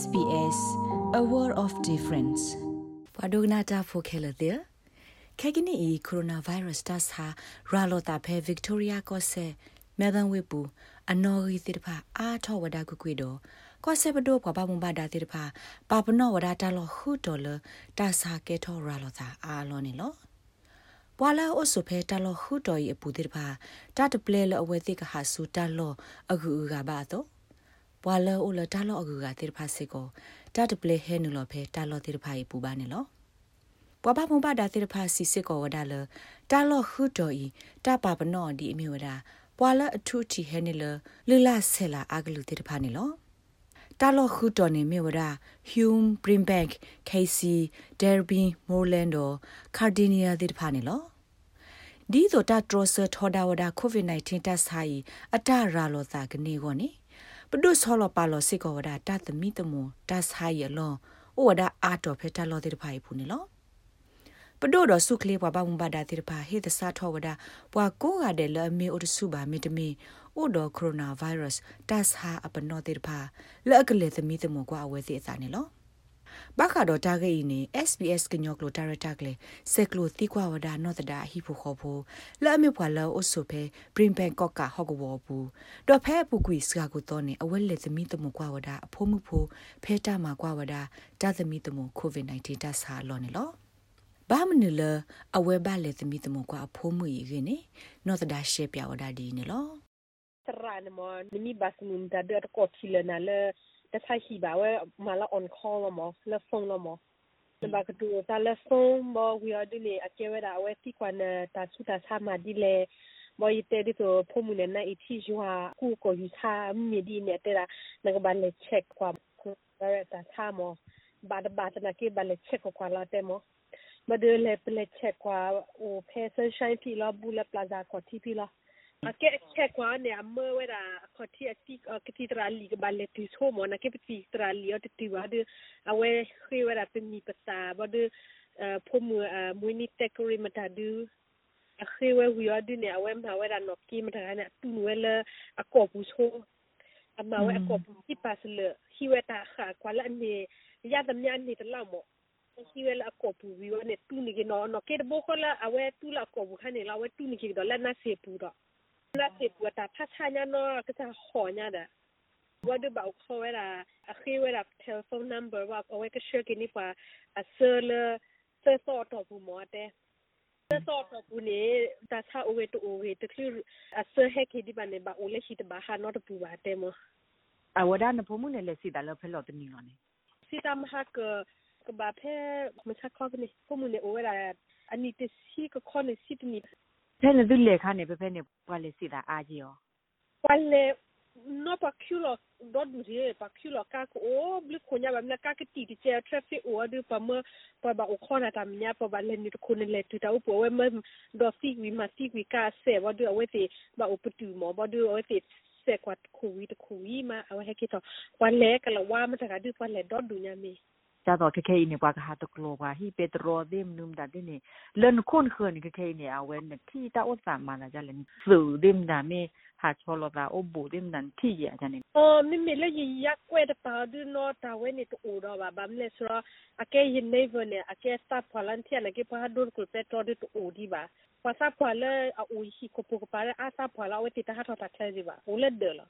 SBS A World of Difference ပဒုနာတာဖိုခဲလတဲ့ခက်ကနီကိုရိုနာဗိုင်းရပ်စ်တာစာရာလောတာဖဲဗစ်တိုးရီယာကောဆေမဲဒန်ဝေပူအနော်ရီတိတဖာအာထောဝဒါကွကွေတော့ကောဆေဘဒိုပပမဘာဒါတိတဖာပပနောဝဒါတာလောဟူတော်လတာစာကေထောရာလောတာအာလောနေလောပွာလာအိုဆိုဖဲတာလောဟူတော်ဤအပူတိတဖာတာတပလဲလအဝဲတိကဟာဆူတာလောအခုဥကဘာတော့ ဘွာလောအိုလတာလောအကူကတိဖာစစ်ကိုတာတပလေဟဲနူလောဖဲတာလောတိဖာဤပူပါနေလောဘွာဘဖုံပါဒါတိဖာစီစစ်ကိုဝဒါလတာလောခုတော်ဤတာပါပနောဒီအမျိုးဒါဘွာလအထုတီဟဲနေလလလဆဲလာအကလူတိဖာနေလောတာလောခုတော်နေမြေဝဒါ Hume Brimbank KC Derby Moreland ကာဒီနီယာတိဖာနေလောဒီဆိုတာထရဆာထော်ဒါဝဒါ COVID-19 တက်ဆိုင်အတရာလောသာကနေကောနေ ပဒုဆောလပါလောစိကောဝဒတာသမီတမတာဆိုင်ရလောဩဝဒအာတော်ဖေတလောတိတဖိုင်ဖူနေလောပဒိုတော့စုကလေးဘွားဘုံဘာဒါတိတဖာဟေသစာထောဝဒဘွာကိုကတဲ့လအမေအိုတစုပါမေတမီဩဒကိုရိုနာဗိုင်းရပ်စ်တက်ဟာအပနောတိတဖာလက်ကလေးသမီတမကွာအဝဲစီအစာနေလော ဘာခါတော့တာဂိတ်နေ SBS ကညောကလိုတာရတာကလေစက်ကလိုတိကွာဝဒါနော့တဒါဟီဖိုခေါ်ဖိုလဲ့မေဖွာလောအဆုဖဲပရင်ပန်ကော့ကာဟော့ကဝဘူးတော့ဖဲပူကွီစကာကိုတော့နေအဝဲလေသမီတမကွာဝဒါအဖိုးမှုဖိုဖဲတာမှာကွာဝဒါတာသမီတမကိုဗစ် -19 တဆာလောနေလောဘာမနလအဝဲပါလေသမီတမကွာအဖိုးမှုရီခင်းနေနော့တဒါရှေပြဝဒါဒီနေလောစရနမနမီဘတ်မွန်ဒါဒ တခြားရှိပါဝဲမလာ on call လမလက်ဖုန်းလမတဘကတူတာလက်ဖုန်းဘော we are doing အကျဲဝဲတာဝဲတိကွာနတာစုတာဆာမဒီလေဘောရတဲ့ဒီတော့ဖုန်းနဲ့နဲ့အတီဂျွာကူကိုယူထားမြေဒီနဲ့တဲ့တာငါကဘာလဲ check ကွာကိုရတာဆာမဘာဘာတနာကေဘာလဲ check ကွာလာတဲ့မောမဒဲလဲပလက် check ကွာဟို face shine ပြီလားဘူးလဲ plaza ကိုတီပြီလား ke che kwa ne amma wera khoti ati kiti trali ba le ti so mo na ke ti trali ot ti wa de awe khi wera pe mi pata ba de pho mu mu ni te ko ri mata du a khi we wi wa de ne awe ma wera no ki mata na tu we le a ko bu so amma we a ko bu ki pas le hi we ta kha kwa la ne ya dam ya ni ta la mo hiwe la ko pu wi ne tu ni ke no no ke bo ko la awe tu la ko bu khane la awe tu ni ke do la na se pu do 那是我打怕差呀喏，个啥好呀的。我都把我考完了，啊，黑完了 telephone number，我我个手给你把啊，设了设少多不毛的。设少多不呢？但差我个都我个，但是啊，设黑给你把呢把我来去的把哈，那都不完的么？啊，我那那不么呢？来是打了拍老的你了呢？是他们哈个个把拍，我们才考的呢，不么呢？我来啊，你这是个考呢，是的呢。Tena dhule kane pepene wale sida ajio. Wale no pakulo dodu rie pakulo kak o bli konya ba mna kak ti ti che trafi o du pa mo pa ba o khona ta mnya pa ba le ni ko ne le tu ta upo we ma do si wi ma si wi ka se wa du we ti ba o putu mo ba du we ti se kwat ku wi ta ku wi ma awa he ki to wale kala wa ma ta ka du wale dodu nya me cha to ke ni kwa ka to klo wa hi petro dem num da de ni len khon khon ke ke ni a wen na ti ta o sa ma na ja len su dem da me ha cho lo da o bu dem dan ti ya ja ni o mi mi le yi ya kwe da pa du no ta we ni to u do ba ba mle so a ke yi ne vo ne a ke staff volunteer na ke pa dur ku petro de to u di ba pa sa pa le a u hi ko pu ko pa a sa pa la we ti ta ha to ta ke di ba u le de la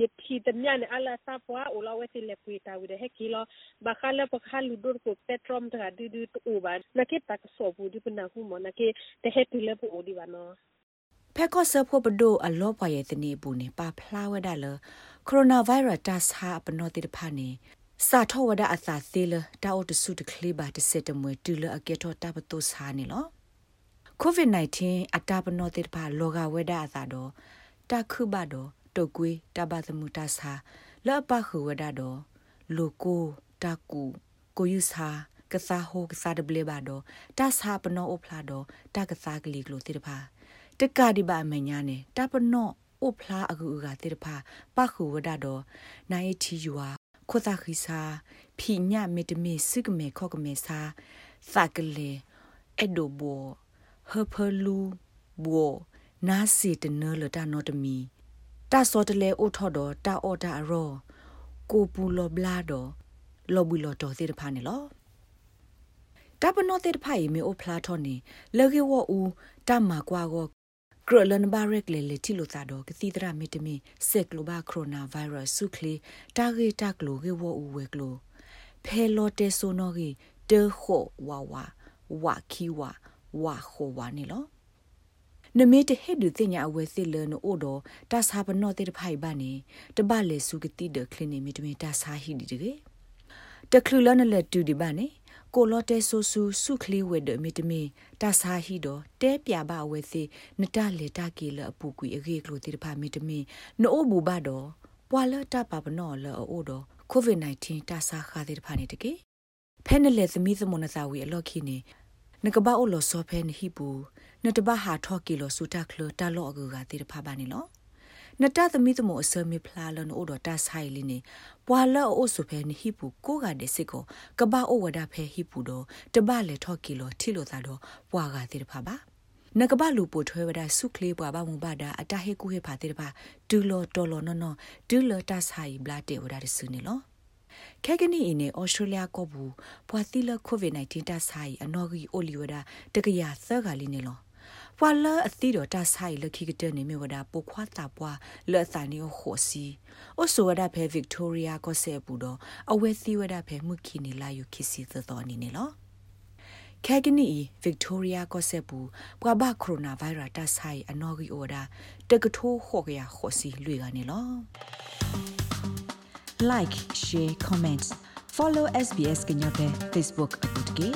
ye thi de mian ala sa pwa ola we le ku ta wi de he kilo ba khala pa khalu dur ko petrom da du du u ba na ke tak so bu du na hu mo na ke te he pi le bu o di ba no ဖက်ကော့ဆပ်ဖို့ပဒိုအလောပါရဲ့တနေဘူးနေပါဖလာဝဒလကိုရိုနာဗိုင်းရပ်စ်တ်ဟာပနောတိတဖာနေစာထောဝဒအသာသေးလတောက်တဆုတကလေးပါတစက်တမွေတူလအကေထောတပတုစာနေလော COVID-19 အတာပနောတိတဖာလောကဝဒအသာတော့တခုဘတော့ တုတ်ကွေးတဘသမူတဆာလောပခုဝဒတော့လိုကိုတကူကိုယူစာကစားဟိုကစားဒဘလေဘာတော့တဆာပနောအဖလာတော့တကစားကလေးကလို့တိတဖာတကဒီပါမညာနေတပနောအဖလာအကူကတိတဖာပခုဝဒတော့နိုင်တီယူဟာခိုတာခိစာဖြိညမေတမေစုကမေခောကမေစာသကလေအဒိုဘောဟဖလူဘောနာစီတနလတာနောတမီ တာစောတလေအိုထော်တော့တာအော်တာရောကိုပူလောဘလာတော့လော်ဘူးလော်တော်သေးတဖာနေလောတပနောတဲ့ဖိုင်မေအိုဖလာထောနေလေကေဝအူတမကွာကိုဂရလန်ဘာရက်လေလေတီလိုတာတော့ကတိဒရာမီတမီဆက်ကလိုဘာကိုရိုနာဗိုင်းရပ်စ်ဆုခလီတာဂေတာကလိုကေဝအူဝဲကလိုဖဲလော်တေဆိုနော်ကြီးတေခိုဝါဝါဝါခီဝါဝါခိုဝါနေလော နမေတဟေဒုတင်ညာအဝဲစစ်လနအိုတော့တဆာပနောတေတဖိုင်ဘာနေတပလေစုကတိဒကလင်းနေမီတမီတဆာဟီဒီဒီတခလူလနလက်တူဒီဘာနေကိုလော်တဲဆူဆူစုခလီဝဲဒမီတမီတဆာဟီတော့တဲပြပါဝဲစီနတလေတကီလအပူကွေအဂေကလိုတိတဖာမီတမီနို့ဘူဘာတော့ပွာလတပပနောလောအိုတော့ကိုဗစ် -19 တဆာခါတိတဖာနေတကေဖဲနလေသမီသမနစာဝီအလော့ခိနေ နကဘာအိုလောဆောဖဲနဟိပူနတဘဟာထော့ကီလောစူတာခလတာလောအကူကတိတဖာပါနေလောနတသမီသမအစမီဖလာလန်အိုဒတာဆိုင်လီနေပွာလောအိုဆုဖဲနိဟိပူကိုကတဲ့စစ်ကိုကဘာအိုဝဒဖဲဟိပူတော့တပလေထော့ကီလောထီလိုသာတော့ပွာကတိတဖာပါနကဘလူပိုထွဲဝဒဆုခလေးပွားပါမူပါတာအတဟေကူဟေဖာတိတဖာဒူလောတော်လောနော်နော်ဒူလောတာဆိုင်ဘလာတေဝဒရဆုနေလော ခဲကနီအင်းနေဩစတြေးလျကောဘူးပွာသီလကိုဗစ် -19 တာဆိုင်အနော်ဂီအိုလီဝဒတကရသဂါလီနေလောပွာလအသီတော်တာဆိုင်လခိကတဲ့နေမြဝဒပိုခွာတာပွာလောသန်နီခိုစီအိုဆိုဝဒဖဲဗစ်တိုးရီယာကိုဆေပူတော့အဝဲသီဝဒဖဲမှုခိနီလာယူခိစီသတော်နေနေလောခဲကနီဗစ်တိုးရီယာကိုဆေပူပွာဘကိုရိုနာဗိုင်းရပ်တာဆိုင်အနော်ဂီအိုဒါတကထိုးခေါ်ကရခိုစီလွေကနေလော like share comment. Follow sbs kenya pe facebook akutke